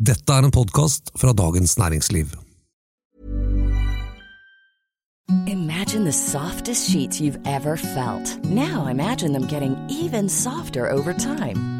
Dette er en podkast fra Dagens Næringsliv. Imagine the softest sheets you've ever felt. Now imagine them getting even softer over time.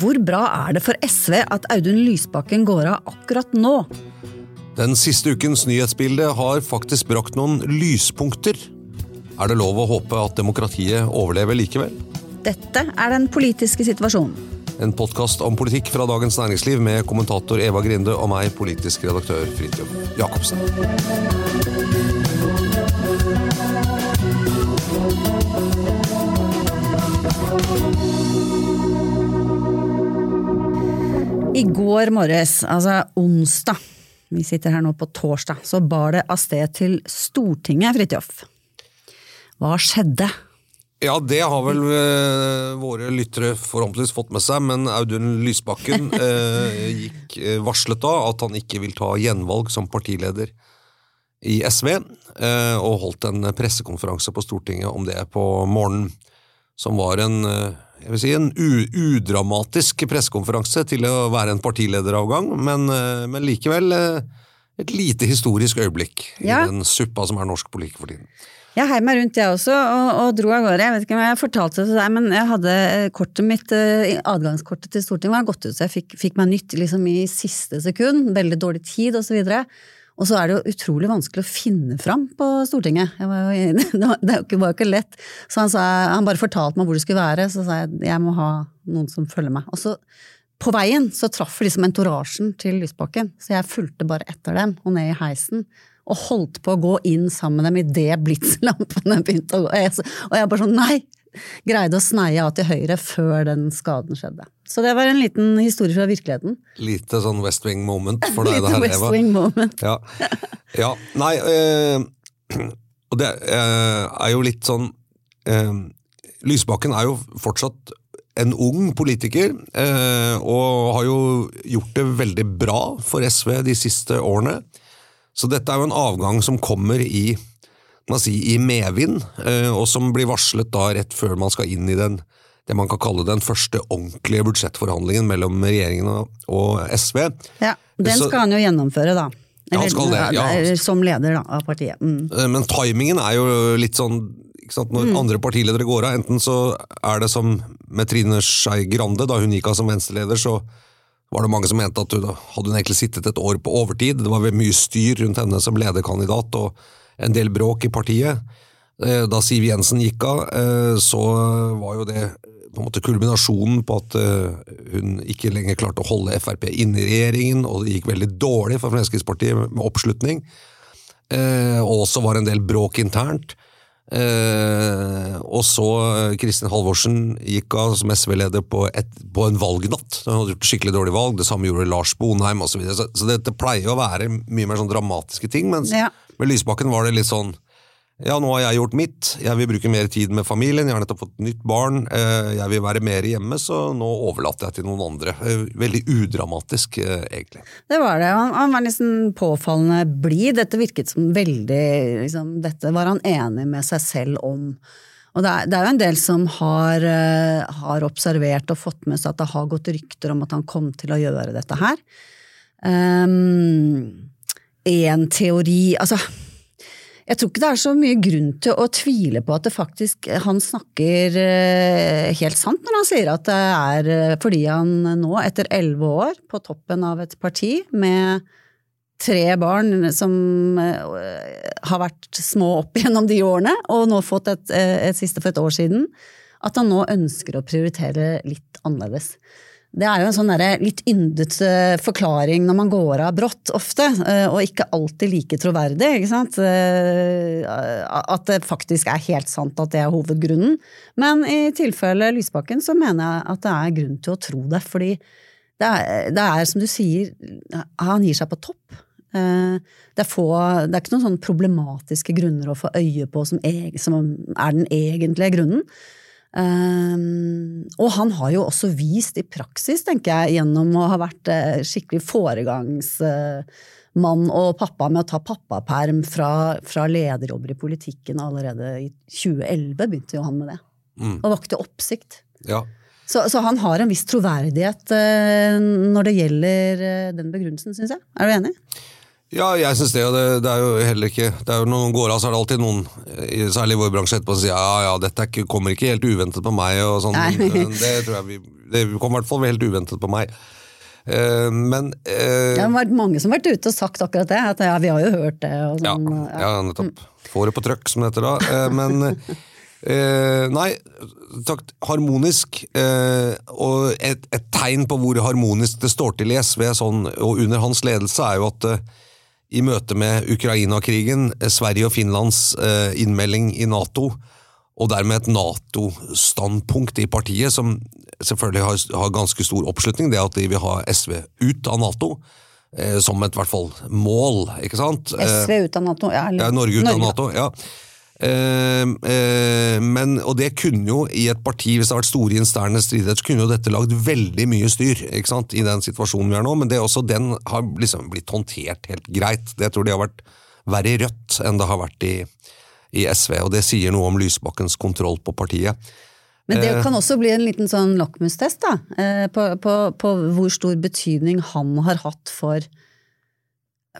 Hvor bra er det for SV at Audun Lysbakken går av akkurat nå? Den siste ukens nyhetsbilde har faktisk brakt noen lyspunkter. Er det lov å håpe at demokratiet overlever likevel? Dette er den politiske situasjonen. En podkast om politikk fra Dagens Næringsliv med kommentator Eva Grinde og meg, politisk redaktør Fridtjof Jacobsen. I går morges, altså onsdag, vi sitter her nå på torsdag, så bar det av sted til Stortinget, Fridtjof. Hva skjedde? Ja, det har vel eh, våre lyttere forhåpentligvis fått med seg, men Audun Lysbakken eh, gikk eh, varslet da at han ikke vil ta gjenvalg som partileder i SV, eh, og holdt en pressekonferanse på Stortinget om det på morgenen, som var en, eh, jeg vil si, en udramatisk pressekonferanse til å være en partilederavgang, men, eh, men likevel eh, et lite historisk øyeblikk Ja. i den suppa som er norsk politikk for tiden. Jeg heiv meg rundt jeg også, og, og dro av gårde. Jeg vet ikke om jeg fortalte det til deg, men jeg hadde kortet mitt, adgangskortet til Stortinget var gått ut, så jeg fikk, fikk meg nytt liksom i siste sekund. Veldig dårlig tid, og så. Og så er det jo utrolig vanskelig å finne fram på Stortinget. Var jo, det var jo ikke, var ikke lett. Så han, sa, han bare fortalte meg hvor det skulle være, så sa jeg jeg må ha noen som følger meg. Og så på veien så traff liksom entorasjen til Lysbakken, så jeg fulgte bare etter dem og ned i heisen. Og holdt på å gå inn sammen med dem idet blitslampene begynte å gå. Og jeg bare sånn nei! Greide å sneie av til høyre før den skaden skjedde. Så det var en liten historie fra virkeligheten. Lite sånn West Wing moment for deg Lite her, West Eva. Wing moment. Ja. ja. Nei øh, Og det øh, er jo litt sånn øh, Lysbakken er jo fortsatt en ung politiker, og har jo gjort det veldig bra for SV de siste årene. Så dette er jo en avgang som kommer i, man si, i medvind, eh, og som blir varslet da rett før man skal inn i den, det man kan kalle den første ordentlige budsjettforhandlingen mellom regjeringen og, SV. Ja, Den Så- skal han jo gjennomføre, da. Ja, han skal det, ja. som leder da, av partiet. Mm. Eh, Men timingen er jo litt sånn ikke sant? Når andre partiledere går av, enten så er det som med Trine Skei Grande, da hun gikk av som venstreleder, så var det mange som mente at hun, hadde hun egentlig sittet et år på overtid. Det var mye styr rundt henne som lederkandidat, og en del bråk i partiet. Eh, Da Siv Jensen gikk av, eh, så var jo det på en måte kulminasjonen på at eh, hun ikke lenger klarte å holde Frp inne i regjeringen, og det gikk veldig dårlig for Fremskrittspartiet med oppslutning. Og også var en del bråk internt. Og så Kristin Halvorsen gikk av som SV-leder på, på en valgnatt. Hun hadde gjort skikkelig dårlig valg, det samme gjorde Lars Bonheim osv. Så, videre. så dette pleier å være mye mer sånn dramatiske ting, mens Ja. Med Lysbakken var det litt sånn ja, nå har jeg gjort mitt, jeg vil bruke mer tid med familien, jeg har nettopp fått nytt barn, eh, jeg vil være mer hjemme, så nå overlater jeg til noen andre. Eh, veldig udramatisk, eh, egentlig. Det var det. Han, han var liksom påfallende blid. Dette virket som veldig liksom, Dette var han enig med seg selv om. Og det er, det er jo en del som har, har observert og fått med seg at det har gått rykter om at han kom til å gjøre dette her. Um, en teori Altså jeg tror ikke det er så mye grunn til å tvile på at det faktisk han snakker eh, helt sant når han sier at det er eh, fordi han nå, etter elleve år på toppen av et parti med tre barn som eh, har vært små opp gjennom de årene, og nå fått et, et siste for et år siden, at han nå ønsker å prioritere litt annerledes. Det er jo en sånn litt yndet forklaring når man går av brått, ofte, eh, og ikke alltid like troverdig. ikke sant? Eh, at det faktisk er helt sant at det er hovedgrunnen. Men i tilfelle Lysbakken så mener jeg at det er grunn til å tro det. Fordi det er, det er som du sier, han gir seg på topp. Eh, det er, få, det er ikke noen sånn problematiske grunner å få øye på som, som er den egentlige grunnen. Um, og han har jo også vist i praksis, tenker jeg, gjennom å ha vært uh, skikkelig foregangsmann uh, og pappa med å ta pappaperm fra, fra lederjobber i politikken allerede i 2011, begynte jo han med det. Mm. Og vakte oppsikt. Ja. Så, så, han har en viss troverdighet uh, når det gjelder den begrunnelsen, syns jeg. Er du enig? Ja, jeg syns det. Og det, det, er jo heller ikke det er jo Når noen går av, så er det alltid noen, særlig i vår bransje, etterpå som sier ja, ja, dette ikke, kommer ikke helt uventet på meg. og sånn. Det tror jeg vi, det kom i hvert fall helt uventet på meg. Uh, men uh, Det har vært mange som har vært ute og sagt akkurat det. At ja, vi har jo hørt det. Og sånn, ja, ja, nettopp. Får det på trøkk, som det heter da. Uh, men nei, sagt, harmonisk. og et, et, tegn på hvor harmonisk det står til i SV sånn, og under hans ledelse, er jo at i møte med Ukraina-krigen, eh, Sverige og Finlands eh, innmelding i Nato, og dermed et Nato-standpunkt i partiet, som selvfølgelig har, har, ganske stor oppslutning, det at de vil ha SV ut av Nato. Eh, som et hvert fall mål, ikke sant? SV ut av Nato, ja. ja Norge ut Norge. av Nato, ja. Eh, eh, men, og det kunne jo, i et parti, hvis det har vært store interne stridigheter, så kunne jo dette lagd veldig mye styr ikke sant, i den situasjonen vi er nå. Men det også, den har liksom blitt håndtert helt greit. Det tror de har vært verre i Rødt enn det har vært i, i SV. Og det sier noe om Lysbakkens kontroll på partiet. Men det eh, kan også bli en liten sånn lakmustest da, på, på, på, hvor stor betydning han har hatt for,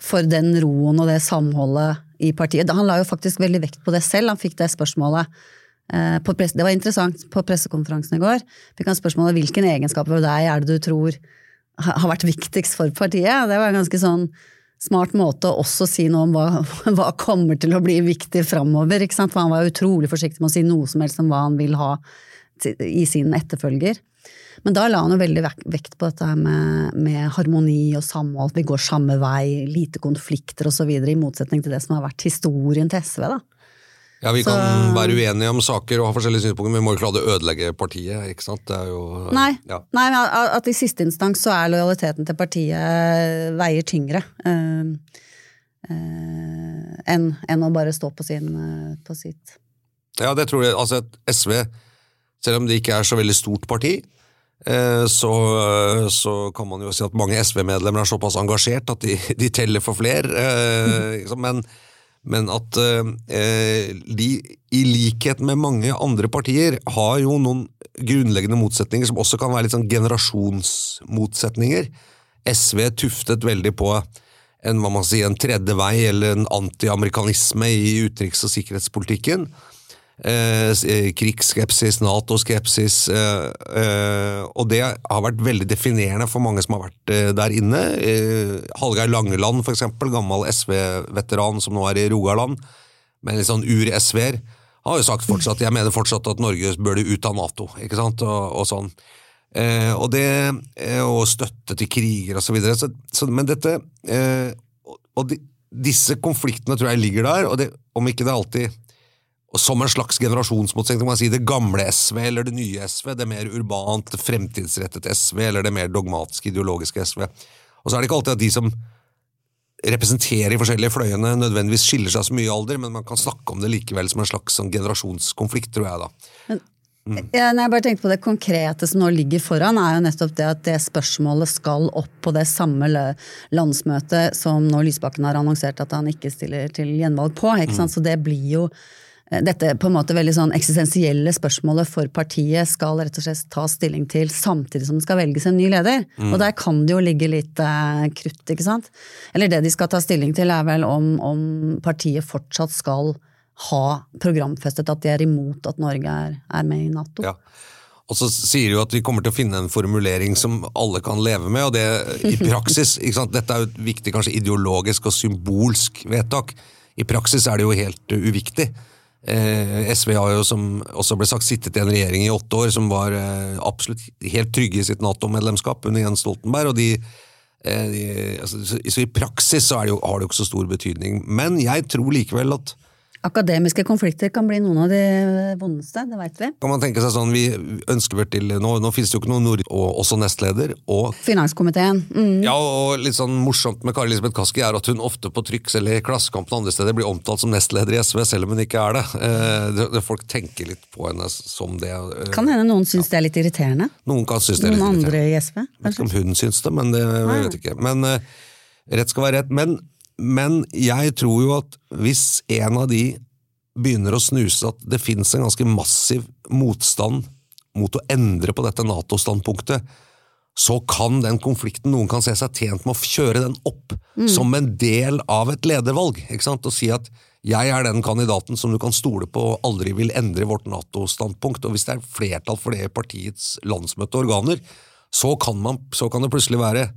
for den roen og det samholdet i partiet. Han la jo faktisk veldig vekt på det selv, han fikk det spørsmålet. Eh, det var interessant. På pressekonferansen i går fikk han spørsmålet hvilken egenskaper ved deg er det du tror har vært viktigst for partiet. Det var en ganske sånn smart måte å også si noe om hva, hva kommer til å bli viktig framover. For han var utrolig forsiktig med å si noe som helst om hva han vil ha i sin etterfølger. Men da la han jo veldig vekt på dette med, med harmoni og samhold, vi går samme vei, lite konflikter osv., i motsetning til det som har vært historien til SV. da. Ja, Vi så... kan være uenige om saker og ha forskjellige synspunkter, men vi må ikke la det ødelegge partiet. ikke sant? Det er jo... Nei, ja. Nei men at i siste instans så er lojaliteten til partiet veier tyngre. Uh, uh, enn en å bare stå på, sin, uh, på sitt. Ja, det tror jeg. Altså, SV, selv om det ikke er så veldig stort parti, Eh, så, så, kan man jo si at mange SV-medlemmer er såpass engasjert at de, de teller for flere. Eh, men, men, at eh, de, i likhet med mange andre partier, har jo noen grunnleggende motsetninger som også kan være litt sånn generasjonsmotsetninger. SV tuftet veldig på en, hva man sier, en tredje vei eller en antiamerikanisme i utenriks- og sikkerhetspolitikken. Eh, eh, krigsskepsis, Nato-skepsis. Eh, eh, og det har vært veldig definerende for mange som har vært eh, der inne. Eh, Hallgeir Langeland, eksempel, gammel SV-veteran som nå er i Rogaland, men litt sånn ur-SV-er, har jo sagt fortsatt jeg mener fortsatt at Norge bør ut av Nato, ikke sant, og, og sånn. og det, og støtte til kriger og så. Så, men dette Og de, disse konfliktene tror jeg ligger der, og det, om ikke det alltid som en slags generasjonsmotsetning. Man det gamle SV eller det nye SV, det mer urbant, fremtidsrettet SV eller det mer dogmatiske, ideologiske SV. Og så er det ikke alltid at de som representerer de forskjellige fløyene, nødvendigvis skiller seg så mye i alder, men man kan snakke om det likevel som en slags sånn generasjonskonflikt, tror jeg da. Ja, nei, jeg bare tenkte på Det konkrete som nå ligger foran, er jo nettopp det at det spørsmålet skal opp på det samme landsmøtet som nå Lysbakken har annonsert at han ikke stiller til gjenvalg på. ikke sant? Så det blir jo dette på en måte veldig sånn eksistensielle spørsmålet for partiet skal rett og slett ta stilling til samtidig som det skal velges en ny leder. Og der kan det jo ligge litt eh, krutt, ikke sant. Eller det de skal ta stilling til er vel om, om partiet fortsatt skal ha programfestet at de er imot at Norge er, er med i Nato. Ja. Og så sier de jo at vi kommer til å finne en formulering som alle kan leve med, og det i praksis ikke sant? Dette er jo et viktig kanskje ideologisk og symbolsk vedtak. I praksis er det jo helt uviktig. Eh, SV har jo, som også ble sagt, sittet i en regjering i åtte år som var eh, absolutt helt trygge i sitt Nato-medlemskap under Jens Stoltenberg, og de, eh, de altså, så, i praksis så det jo, har det jo ikke så stor betydning. Men jeg tror likevel at Akademiske konflikter kan bli noen av de vondeste, det veit vi. kan man tenke seg sånn, vi ønsker vel til, Nå, nå finnes det jo ikke noen nord... Og også nestleder. og Finanskomiteen. Mm. Ja, og litt sånn morsomt med Kari Elisabeth Kaski er at hun ofte på trykk, eller i Klassekampen og andre steder blir omtalt som nestleder i SV, selv om hun ikke er det. Eh, folk tenker litt på henne som det. eh, Kan hende noen syns det er litt irriterende. Noen kan synes det er litt irriterende. Noen andre i SV. Jeg vet ikke om hun syns det, men det jeg vet ikke. Men eh, rett skal være rett. Men, men jeg tror jo at hvis en av de begynner å snuse at det finnes en ganske massiv motstand mot å endre på dette Nato-standpunktet, så kan den konflikten noen kan se seg tjent med å kjøre den opp som en del av et ledervalg. ikke sant? Og si at jeg er den kandidaten som du kan stole på og aldri vil endre vårt Nato-standpunkt. Og hvis det er flertall for det i partiets landsmøteorganer, så kan, man, så kan det plutselig være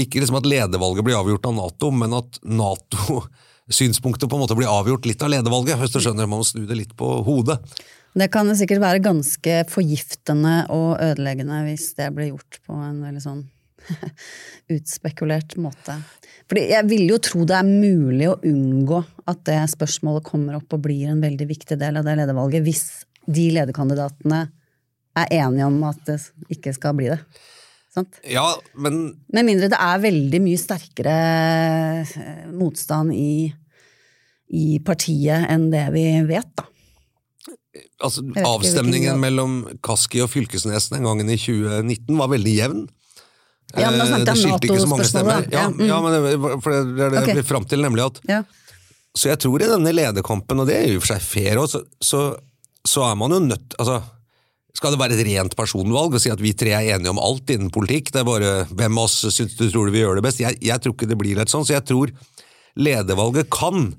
ikke liksom at ledervalget blir avgjort av Nato, men at Nato-synspunktet på en måte blir avgjort litt av ledervalget, hvis du skjønner, man må snu det litt på hodet. Det kan sikkert være ganske forgiftende og ødeleggende hvis det blir gjort på en veldig sånn utspekulert måte. Fordi jeg vil jo tro det er mulig å unngå at det spørsmålet kommer opp og blir en veldig viktig del av det ledervalget, hvis de lederkandidatene er enige om at det ikke skal bli det. Sant? Ja, men Med mindre det er veldig mye sterkere eh, motstand i, i partiet enn det vi vet, da. altså, avstemningen mellom Kaski og Fylkesnes den gangen i 2019 var veldig jevn. Ja, men da Eh, snakket det jeg om skilte ikke så mange NATO-spørsmålet, stemmer. Ja, mm. ja, men det, for det er det jeg Ok. fram til, nemlig at Ja. Så jeg tror i denne lederkampen, og det er jo i og for seg fair også, så, så, så er man jo nødt altså, Skal det være et rent personvalg og si at vi tre er enige om alt innen politikk? Det er bare hvem av oss syns du tror du vil gjøre det best? Jeg, jeg tror ikke det blir litt sånn, så jeg tror ledervalget kan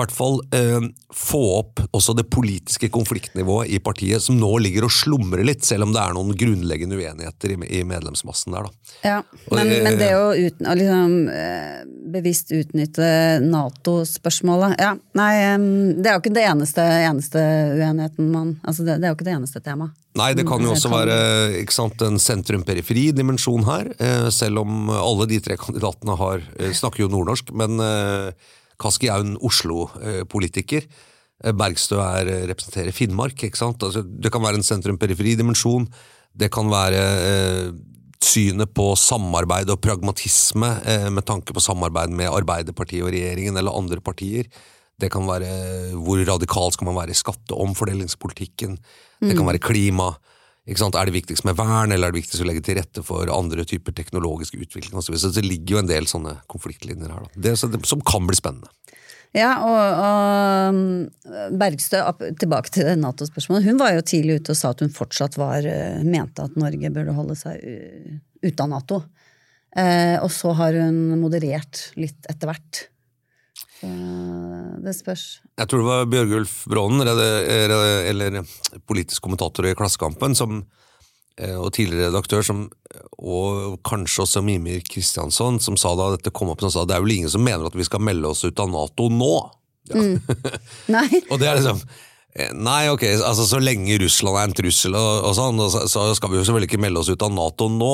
hvert fall eh, få opp også det politiske konfliktnivået i partiet, som nå ligger og slumrer litt, selv om det er noen grunnleggende uenigheter i, i medlemsmassen der. da. Ja, Og men, det- men det å, uten, å liksom, eh, bevisst utnytte Nato-spørsmålet ja, Nei, det er jo ikke det eneste, eneste uenigheten man altså det, det er jo ikke det eneste temaet. Nei, det kan jo også være sant, en sentrum-periferi-dimensjon her, eh, selv om alle de tre kandidatene har, eh, snakker jo nordnorsk, men eh, Kaski er jo en Oslo-politiker. Eh, Bergstø er, eh, representerer Finnmark. ikke sant? Altså, det kan være en sentrum-periferi-dimensjon. Det kan være eh, synet på samarbeid og pragmatisme eh, med tanke på samarbeid med Arbeiderpartiet og regjeringen eller andre partier. Det kan være eh, hvor radikal skal man være i skatteomfordelingspolitikken. Det kan være klima. Er det viktigst med vern, eller er det viktigst å legge til rette for andre typer teknologisk utvikling Og Så, så det ligger jo en del sånne konfliktlinjer her. Det, som kan bli spennende. Ja, og, og um, Bergstø, tilbake til Nato-spørsmålet, hun var jo tidlig ute og sa at hun fortsatt var, eh, mente at Norge burde holde seg ute av Nato. Eh, og så har hun moderert litt etter hvert. Så det spørs. Jeg tror det var Bjørgulf Brånen, eller politisk kommentator i Klassekampen, som, eh, og tidligere redaktør, som, og kanskje også Mimir Kristiansson, som sa da dette kom opp, som sa det er vel ingen som mener at vi skal melde oss ut av Nato nå. Nei, Og det er liksom Nei, ok, altså så lenge Russland er en trussel, og, og sånn, så, så skal vi jo selvfølgelig ikke melde oss ut av Nato nå.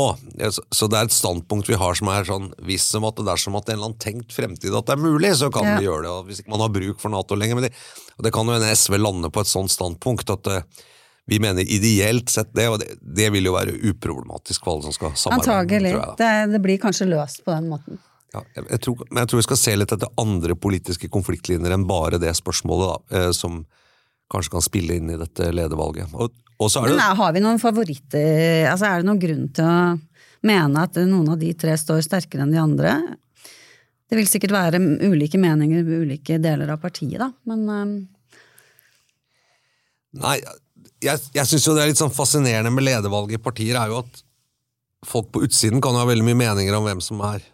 Så, så det er et standpunkt vi har som er sånn Hvis som at det dersom at det er en eller annen tenkt fremtid at det er mulig, så kan Ja. vi gjøre det. og Hvis ikke man har bruk for Nato lenger. Men det, og det kan jo hende SV lander på et sånt standpunkt at uh, vi mener ideelt sett det, og det, det vil jo være uproblematisk for alle som skal samarbeide. antagelig. Det, det blir kanskje løst på den måten. Ja, jeg, tror, men jeg tror vi skal se litt etter andre politiske konfliktlinjer enn bare det spørsmålet, da, eh, som kanskje kan spille inn i dette ledervalget. Og, og Men det, har vi noen favoritter? Altså, er det noen grunn til å mene at noen av de tre står sterkere enn de andre? Det vil sikkert være ulike meninger i ulike deler av partiet, da, men um, Nei, jeg, jeg syns jo det er litt sånn fascinerende med ledervalget i partier, er jo at folk på utsiden kan ha veldig mye meninger om hvem som er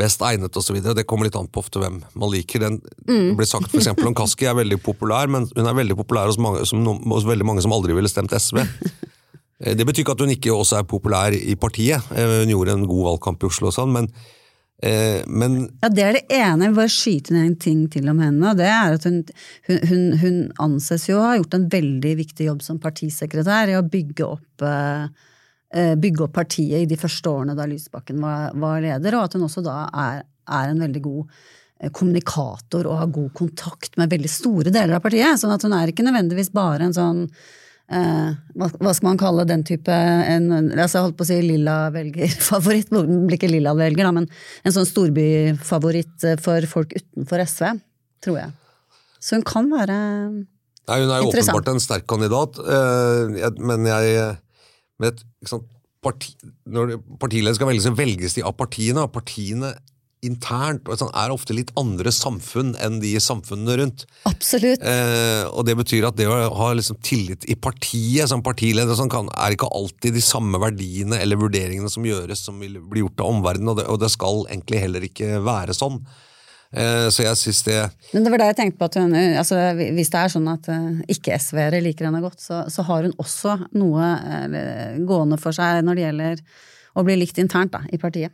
best egnet osv. Det kommer litt an på ofte hvem man liker. Den, Det ble sagt eksempel om Kaski er veldig populær, men hun er veldig populær hos, mange, som, hos veldig mange som aldri ville stemt SV. Eh, Det betyr ikke at hun ikke også er populær i partiet. Eh, Hun gjorde en god valgkamp i Oslo og sånn, men, eh, men Ja, det er det ene. Jeg Bare skyte ned en ting til om henne. og det er at hun, hun, hun, anses jo å ha gjort en veldig viktig jobb som partisekretær i å bygge opp, eh, bygge opp partiet i de første årene da Lysbakken var, var leder, og at hun også da er, er en veldig god eh, kommunikator og har god kontakt med veldig store deler av partiet. sånn at hun er ikke nødvendigvis bare en sånn eh, hva, hva skal man kalle den type en, altså Jeg holdt på å si lilla velgerfavoritt, det blir ikke lilla velger, da, men en sånn storbyfavoritt eh, for folk utenfor SV, tror jeg. Så hun kan være Nei, hun er jo åpenbart en sterk kandidat, eh, men jeg men et, sant, parti, Når partiledere skal velges, så velges de av partiene, og partiene internt og sånn, er ofte litt andre samfunn enn de samfunnene rundt. Absolutt. Eh, og det betyr at det å ha liksom tillit i partiet som partileder sånn, kan, er ikke alltid de samme verdiene eller vurderingene som gjøres som vil bli gjort av omverdenen, og det, og det skal egentlig heller ikke være sånn. Eh, så jeg syns det Men det var det jeg tenkte på at hun, altså, Hvis det er sånn at eh, ikke-SV-ere liker henne godt, så, så har hun også noe eh, gående for seg når det gjelder å bli likt internt da, i partiet.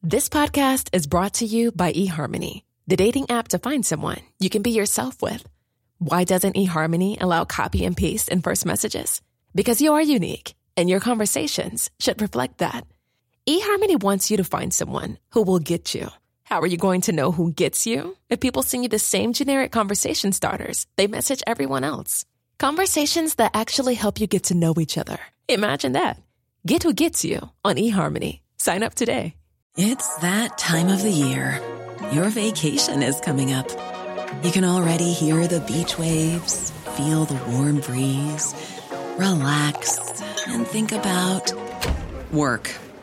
This podcast is brought to you by eHarmony, the dating app to find someone you can be yourself with. Why doesn't eHarmony allow copy and paste in first messages? Because you are unique, and your conversations should reflect that. eHarmony wants you to find someone who will get you. How are you going to know who gets you? If people send you the same generic conversation starters, they message everyone else. Conversations that actually help you get to know each other. Imagine that. Get who gets you on eHarmony. Sign up today. It's that time of the year. Your vacation is coming up. You can already hear the beach waves, feel the warm breeze, relax, and think about work.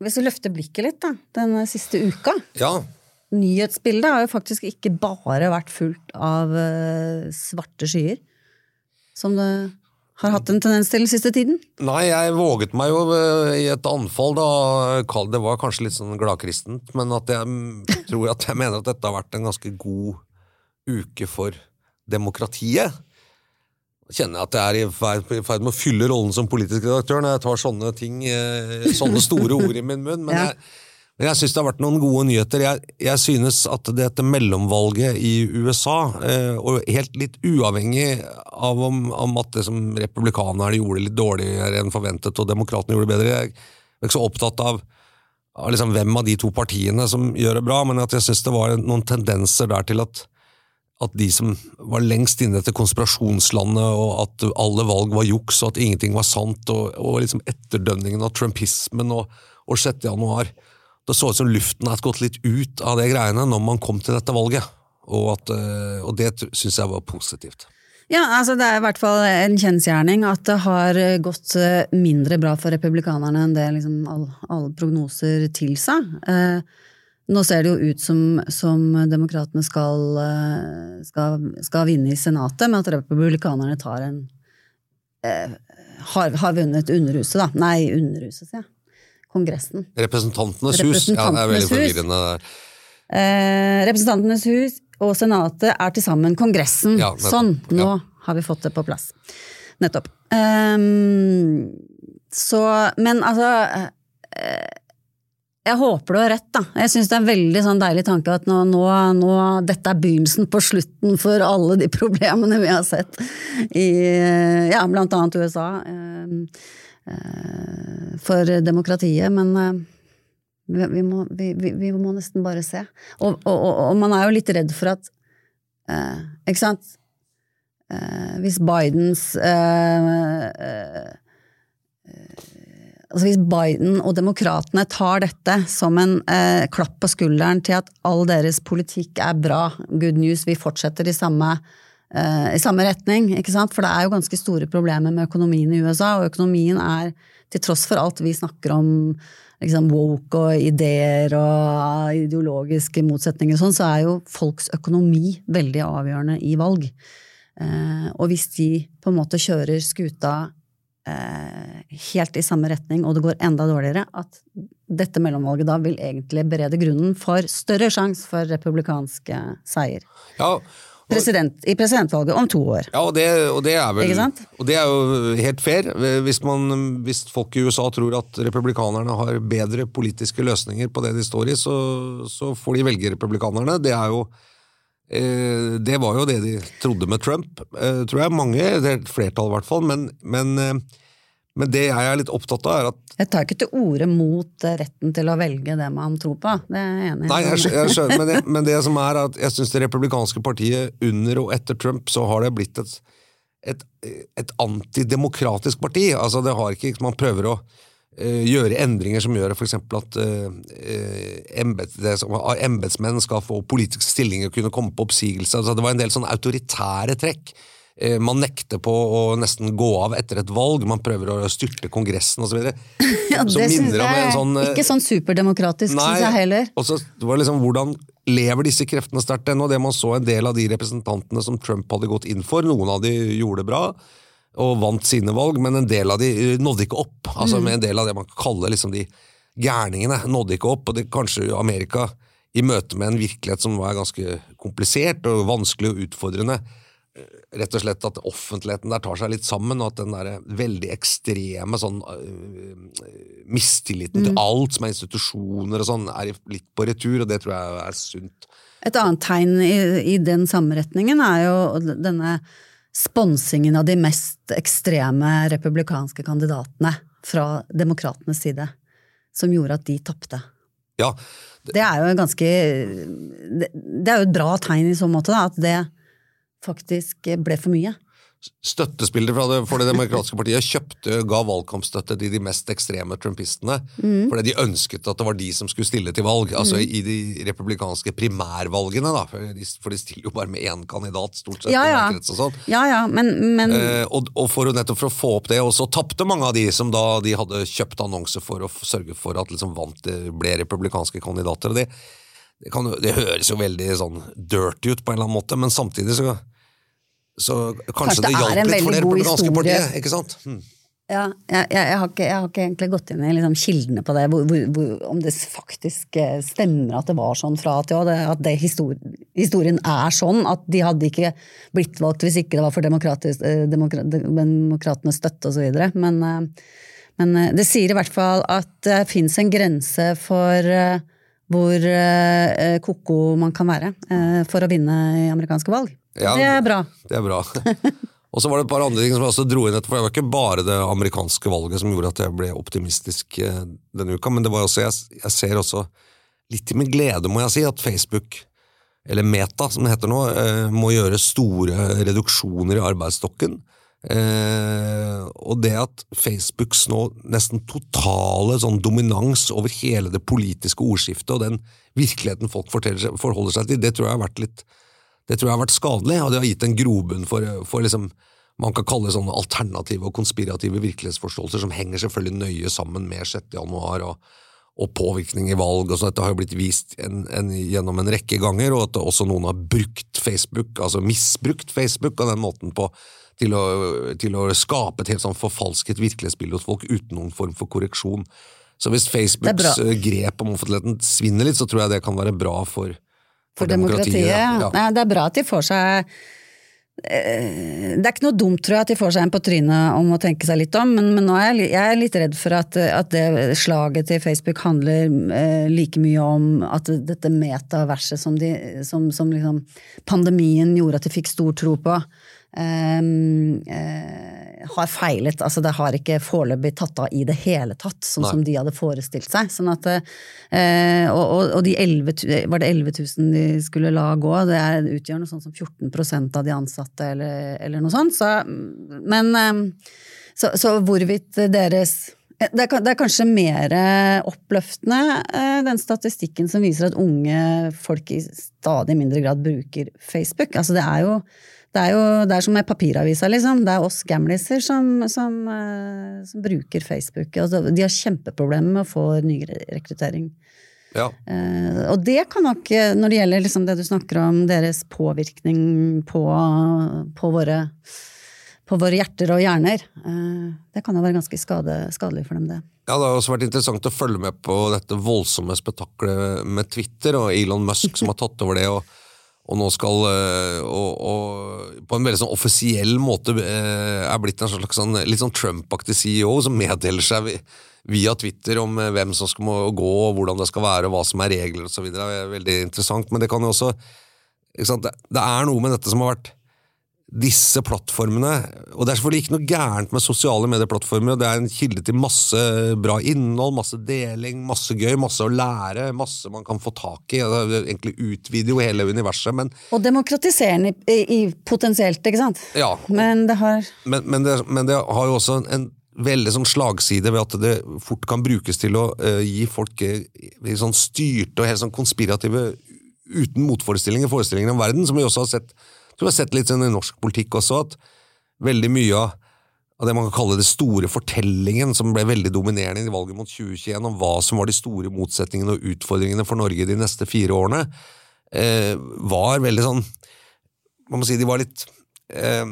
Hvis vi løfter blikket litt, da, den siste uka. Ja, Nyhetsbildet har jo faktisk ikke bare vært fullt av eh, svarte skyer, som det har hatt en tendens til den siste tiden. Nei, jeg våget meg jo eh, i et anfall da, det var kanskje litt sånn gladkristent, men at jeg tror at jeg mener at dette har vært en ganske god uke for demokratiet. Kjenner at jeg er i ferd, med å fylle rollen som politisk redaktør når jeg tar sånne ting, eh, sånne store ord i min munn, men Ja. jeg, men syns det har vært noen gode nyheter. Jeg, jeg synes at dette mellomvalget i USA, eh, og helt litt uavhengig av om, om at det som republikanerne gjorde litt dårligere enn forventet, og demokratene gjorde det bedre, jeg er ikke så opptatt av, av liksom hvem av de to partiene som gjør det bra, men at jeg syns det var noen tendenser der til at at de som var lengst inne etter konspirasjonslandet, og at alle valg var juks, og at ingenting var sant, og, og liksom etterdønningen av trumpismen og, og 6. januar Det så ut som luften hadde gått litt ut av det greiene når man kom til dette valget, og, at, eh, og det syns jeg var positivt. Ja, altså det er i hvert fall en kjensgjerning at det har gått eh, mindre bra for republikanerne enn det liksom all- alle prognoser tilsa. Eh, nå ser det jo ut som, som demokratene skal, eh, skal, skal vinne i Senatet, men at republikanerne tar en eh, har, har vunnet Underhuset, da. Nei, Underhuset, sier jeg. Kongressen. Representantenes hus. Ja, det er veldig forvirrende. Eh, Representantenes hus og Senatet er til sammen Kongressen. Ja, sånn, nå Ja. har vi fått det på plass. Nettopp. Um, så, men altså eh, Jeg håper du har rett, da. Jeg syns det er en veldig sånn deilig tanke at nå, nå, nå, dette er begynnelsen på slutten for alle de problemene vi har sett i ja, blant annet USA. ehm, eh, for demokratiet, men eh, vi, må, vi, vi, vi må nesten bare se. Og, og, og, og man er jo litt redd for at eh, Ikke sant? Hvis Bidens Altså Hvis Biden og demokratene tar dette som en eh, klapp på skulderen til at all deres politikk er bra, good news, vi fortsetter i samme, eh, i samme retning, ikke sant? For det er jo ganske store problemer med økonomien i USA, og økonomien er, til tross for alt vi snakker om liksom woke og ideer og ideologiske motsetninger og sånn, så er jo folks økonomi veldig avgjørende i valg. Eh, og hvis de på en måte kjører skuta helt i samme retning, og det går enda dårligere, at dette mellomvalget da vil egentlig berede grunnen for større sjanse for republikanske seier. Ja, President, I presidentvalget om to år. Ja, og det, og det er vel? Og det er jo helt fair. Hvis, man, hvis folk i USA tror at republikanerne har bedre politiske løsninger på det de står i, så, så får de velge republikanerne. Det er jo eh, Det var jo det de trodde med Trump, eh, tror jeg. Mange, det er et flertall i hvert fall. Men, men, eh, men det jeg er litt opptatt av, er at Jeg tar ikke til orde mot eh, retten til å velge det man tror på, det er jeg enig i. Nei, jeg, jeg skjønner, men det, men det som er at jeg syns det republikanske partiet under og etter Trump, så har det blitt et, et, et antidemokratisk parti. Altså det har ikke, Man prøver å eh, gjøre endringer som gjør f.eks. at uh, embet, det som- embetsmenn skal få politiske stillinger og kunne komme på oppsigelse. Altså det var en del sånn autoritære trekk. Eh, Man nekter på å nesten gå av etter et valg, man prøver å styrte Kongressen osv. Ja, det syns jeg en sånn, eh, ikke sånn superdemokratisk, syns jeg heller. og så var det liksom, Hvordan lever disse kreftene sterkt ennå? Det man så en del av de representantene som Trump hadde gått inn for, noen av de gjorde det bra og vant sine valg, men en del av de eh, nådde ikke opp. Altså Mm. med En del av det man kaller liksom de gærningene nådde ikke opp. og det Kanskje Amerika, i møte med en virkelighet som var ganske komplisert og vanskelig og utfordrende, eh, rett og slett at offentligheten der tar seg litt sammen, og at den der veldig ekstreme sånn uh, mistilliten Mm. til alt som er institusjoner og sånn, er litt på retur, og det tror jeg er sunt. Et annet tegn i, i den samme retningen er jo denne sponsingen av de mest ekstreme republikanske kandidatene fra demokratenes side, som gjorde at de tapte. Ja, Det er jo en ganske det, det er jo et bra tegn i så måte, da, at det faktisk ble for mye. Støttespillere fra det, for det demokratiske partiet kjøpte, ga valgkampstøtte til de mest ekstreme trumpistene, Mm. fordi de ønsket at det var de som skulle stille til valg. Altså i de republikanske primærvalgene, da, for de, for de stiller jo bare med én kandidat, stort sett. Ja, ja. og sånn. Ja ja, men, men Eh, og, og for nettopp for å få opp det, og så tapte mange av de som da de hadde kjøpt annonser for å sørge for at liksom vant det ble republikanske kandidater. og det, det, kan, det høres jo veldig sånn dirty ut på en eller annen måte, men samtidig så, så kanskje, Kanskje det hjalp litt for det på det danske partiet. ikke sant? Hmm. Ja, jeg, jeg, jeg, har ikke, jeg har ikke egentlig gått inn i liksom kildene på det, hvor, hvor, hvor, om det faktisk eh, stemmer at det var sånn fra til Å. det- At det historien, historien er sånn, at de hadde ikke blitt valgt hvis ikke det var for eh, demokra demokratenes støtte osv. Men, eh, men eh, det sier i hvert fall at det fins en grense for eh, hvor ko-ko man kan være for å vinne i amerikanske valg. Ja, det er bra. Det er bra. Og så var det et par andre ting som jeg også dro inn etter, for det var ikke bare det amerikanske valget som gjorde at jeg ble optimistisk eh, denne uka, men det var også, jeg, jeg ser også litt med glede, må jeg si, at Facebook, eller Meta som det heter nå, eh, må gjøre store reduksjoner i arbeidsstokken. Eh, og det at Facebooks nå nesten totale sånn dominans over hele det politiske ordskiftet og den virkeligheten folk forholder seg til, det tror jeg har vært litt det tror jeg har vært skadelig, og det har gitt en grobunn for, for liksom, man kan kalle det sånne alternative og konspirative virkelighetsforståelser som henger selvfølgelig nøye sammen med 6. januar og, og påvirkning i valg. og så Dette har jo blitt vist en, en, gjennom en rekke ganger, og at også noen har brukt Facebook, altså misbrukt Facebook av den måten på til å, til å skape et helt sånn forfalsket virkelighetsbilde hos folk uten noen form for korreksjon. Så hvis Facebooks eh, grep om offentligheten svinner litt, så tror jeg det kan være bra for, for, for demokratiet. demokratiet. Ja. Nei, det er bra at de får seg Eh, det er ikke noe dumt, tror jeg, at de får seg en på trynet om å tenke seg litt om, men, men nå er jeg, jeg er litt redd for at, at, det slaget til Facebook handler eh, like mye om at dette metaverset som, de, som, som liksom pandemien gjorde at de fikk stor tro på, eh, uh, har feilet. Altså det har ikke foreløpig tatt av i det hele tatt, sånn Nei. som de hadde forestilt seg. Sånn at, eh, og, og, de 11, var det 11 000 de skulle la gå, det er, utgjør noe sånt som 14% av de ansatte, eller, eller noe sånt. Så, men um, så, så, hvorvidt deres det er, det er kanskje mer oppløftende, den statistikken som viser at unge folk i stadig mindre grad bruker Facebook. Altså det er jo det er jo det er som med papiravisa, liksom. Det er oss gamliser som, som, uh, som bruker Facebook. Altså, de har kjempeproblemer med å få ny rekruttering. Ja. Uh, og det kan nok, når det gjelder liksom det du snakker om, deres påvirkning på, på, våre, på våre hjerter og hjerner, uh, det kan jo være ganske skade, skadelig for dem, det. Ja, Det har også vært interessant å følge med på dette voldsomme spetakkelet med Twitter og Elon Musk som har tatt over det. og og nå skal eh, og, og, på en veldig sånn offisiell måte eh, er blitt en slags sånn, litt sånn Trump-aktig CEO som meddeler seg via Twitter om eh, hvem som skal må gå, hvordan det skal være, hva som er regler osv. Det er veldig interessant, men det kan jo også Det er noe med dette som har vært disse plattformene Og det er selvfølgelig ikke noe gærent med sosiale medieplattformer, det er en kilde til masse bra innhold, masse deling, masse gøy, masse å lære, masse man kan få tak i. Det egentlig utvider jo hele universet, men Og demokratiserende i, i, potensielt, ikke sant? Ja. Men det har Men, men, det, men det, har jo også en, en veldig sånn slagside ved at det fort kan brukes til å uh, gi folk uh, sånn styrte og helt sånn konspirative, uten motforestillinger, forestillinger om verden, som vi også har sett så vi har sett litt sånn i norsk politikk også, at veldig mye av, av det man kan kalle det store fortellingen, som ble veldig dominerende i valget mot 2021, om hva som var de store motsetningene og utfordringene for Norge de neste fire årene, eh, var veldig sånn Man må si de var litt eh,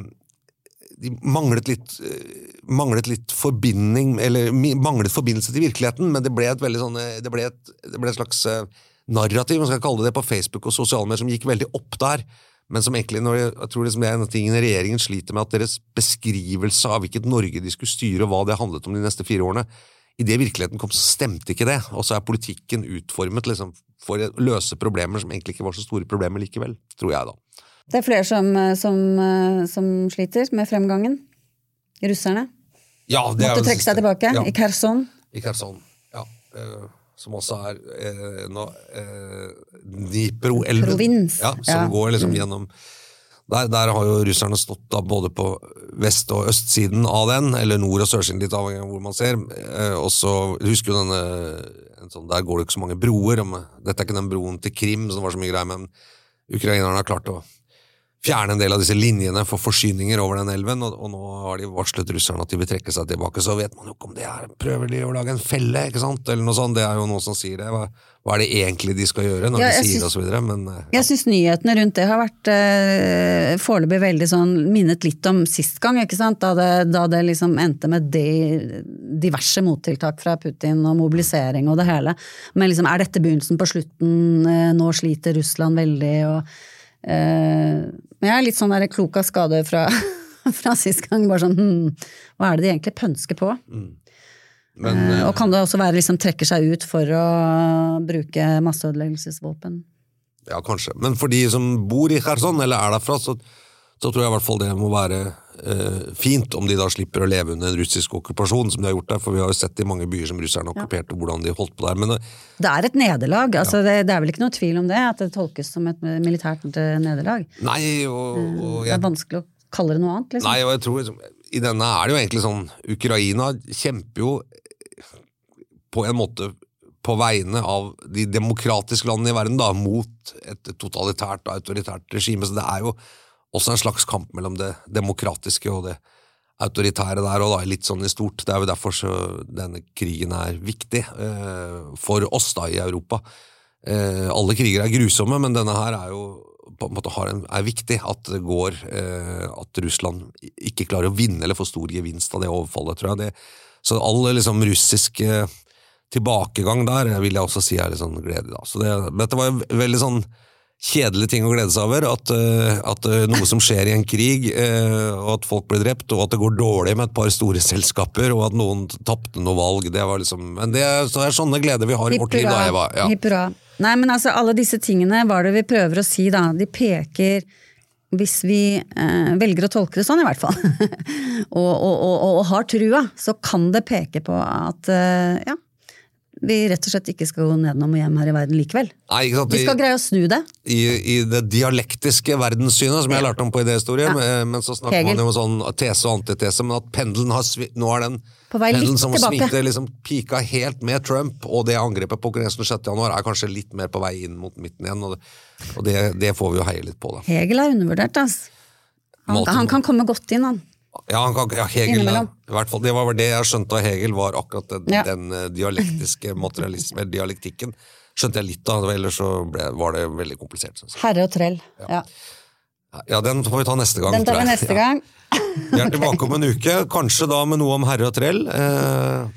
De manglet litt, eh, manglet litt forbinding, eller manglet forbindelse til virkeligheten, men det ble et veldig sånn Det ble et, det ble et slags eh, narrativ, man skal kalle det, på Facebook og sosiale medier, som gikk veldig opp der men som egentlig, når jeg, jeg tror liksom det er en av tingene regjeringen sliter med, at deres beskrivelse av hvilket Norge de skulle styre, og hva det handlet om de neste fire årene, i det virkeligheten kom, så stemte ikke det. Og så er politikken utformet liksom, for å løse problemer som egentlig ikke var så store problemer likevel, tror jeg, da. Det er flere som, som, som sliter med fremgangen? Russerne? Ja, det Måtte trekke seg tilbake? Ja. I Kherson? I Kherson, ja. Som også er eh, no, eh, Dnipro-elven. Ja, som ja. går liksom mm. gjennom der, der, har jo russerne stått da både på vest- og østsiden av den, eller nord- og sørsiden, litt avhengig av hvor man ser. Eh, og så husker du denne sånn, Der går det ikke så mange broer. Om, dette er ikke den broen til Krim som var så mye greier, men ukrainerne har klart å fjerne en del av disse linjene for forsyninger over den elven, og, og, nå har de varslet russerne at de vil trekke seg tilbake. Så vet man jo ikke om det er Prøver de å lage en felle, ikke sant, eller noe sånt. Det er jo noen som sier det. Hva, hva er det egentlig de skal gjøre når ja, de sier det, og så videre, men ja. Jeg syns nyhetene rundt det har vært eh, foreløpig veldig sånn minnet litt om sist gang, ikke sant, da det, da det liksom endte med de, diverse mottiltak fra Putin og mobilisering og det hele. Men liksom, er dette begynnelsen på slutten? Uh, nå sliter Russland veldig, og uh, men jeg er litt sånn der klok av skade fra, fra sist gang. Bare sånn hm, hva er det de egentlig pønsker på? Mm. Men, eh, og kan det også være liksom trekker seg ut for å bruke masseødeleggelsesvåpen? Ja, kanskje. Men for de som bor i Kherson, eller er derfra, så, så tror jeg i hvert fall det må være eh, fint om de da slipper å leve under en russisk okkupasjon, som de har gjort der. For vi har jo sett i mange byer som russerne okkuperte, ja. hvordan de holdt på der. Men, eh, det er et nederlag. Altså, ja. det, det, er vel ikke noe tvil om det? At det tolkes som et militært nederlag? Nei, og, og jeg, Det er vanskelig å kalle det noe annet? Liksom. Nei, og jeg tror liksom, i denne er det jo egentlig sånn Ukraina kjemper jo på en måte på vegne av de demokratiske landene i verden da, mot et totalitært autoritært regime. Så det er jo også en slags kamp mellom det demokratiske og det autoritære der, og da litt sånn i stort. Det er jo derfor denne krigen er viktig eh, for oss da i Europa. Eh, alle kriger er grusomme, men denne her er jo på en måte en, er viktig. At det går eh, At Russland ikke klarer å vinne eller få stor gevinst av det overfallet, tror jeg. Det, så all liksom russisk eh, tilbakegang der vil jeg også si er litt sånn gledelig. Da. Så det, dette var jo veldig sånn kjedelig ting å glede seg over. At, eh, at eh, noe som skjer i en krig, eh, og at folk blir drept, og at det går dårlig med et par store selskaper, og at noen tapte noe valg. Det var liksom, men det, så det er sånne gleder vi har i vårt liv. da, Eva. Ja. Hippura. Nei, men altså, alle disse tingene, hva er det vi prøver å si, da? De peker hvis vi eh, velger å tolke det sånn, i hvert fall, og, og, og, og, har trua, så kan det peke på at eh, ja, vi rett og slett ikke skal gå nedenom og hjem her i verden likevel. Nei, sant? Vi skal greie å snu det. I, i det dialektiske verdenssynet, som jeg lærte om på idéhistorie, Ja. men så snakker Hegel. man jo om sånn tese og antitese, men at pendelen har svi, nå er den pendelen som tilbake. svingte liksom pika helt med Trump, og det angrepet på kongressen 6. januar er kanskje litt mer på vei inn mot midten igjen, og det, og det, det får vi jo heie litt på, da. Hegel er undervurdert, altså. Han, han kan komme godt inn, han. Ja, han kan, ja Hegel, i hvert fall, Det var det jeg skjønte av Hegel, var akkurat den, Ja. den eh, dialektiske materialisme, dialektikken. Skjønte jeg litt av, ellers så ble, var det veldig komplisert. Herre og trell. Ja. Ja, den får vi ta neste gang. Den tar vi neste Ja. gang. Vi er tilbake om en uke, kanskje da med noe om herre og trell. Eh,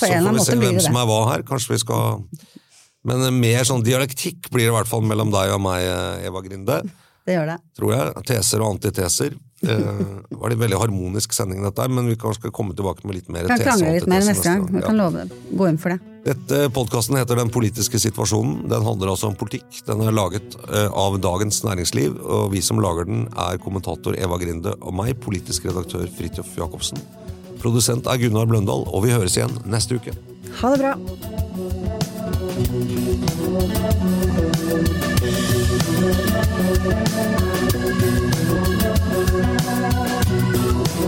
så får vi se hvem som er hva her. Kanskje vi skal Men eh, mer sånn dialektikk blir det i hvert fall mellom deg og meg, eh, Eva Grinde. Det gjør det. Tror jeg. Teser og antiteser. Eh, det var en veldig harmonisk sending, dette men vi kan skal komme tilbake med litt mer kan krangle litt mer neste gang. Vi kan love det. Gå inn for det. Dette Podkasten heter Den politiske situasjonen. Den handler altså om politikk. Den er laget eh, av Dagens Næringsliv, og vi som lager den, er kommentator Eva Grinde og meg, politisk redaktør Fridtjof Jacobsen. Produsent er Gunnar Bløndal, og vi høres igjen neste uke. Ha det bra.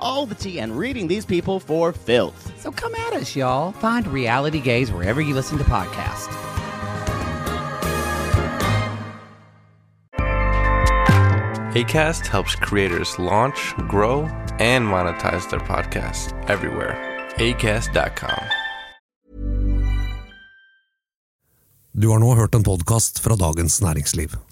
all the tea and reading these people for filth. so come at us, y'all. Find Reality Gaze wherever you listen to podcasts. ACAST helps creators launch, grow, and monetize their podcasts everywhere. ACAST.com. Du har nå hørt en podkast fra Dagens Næringsliv.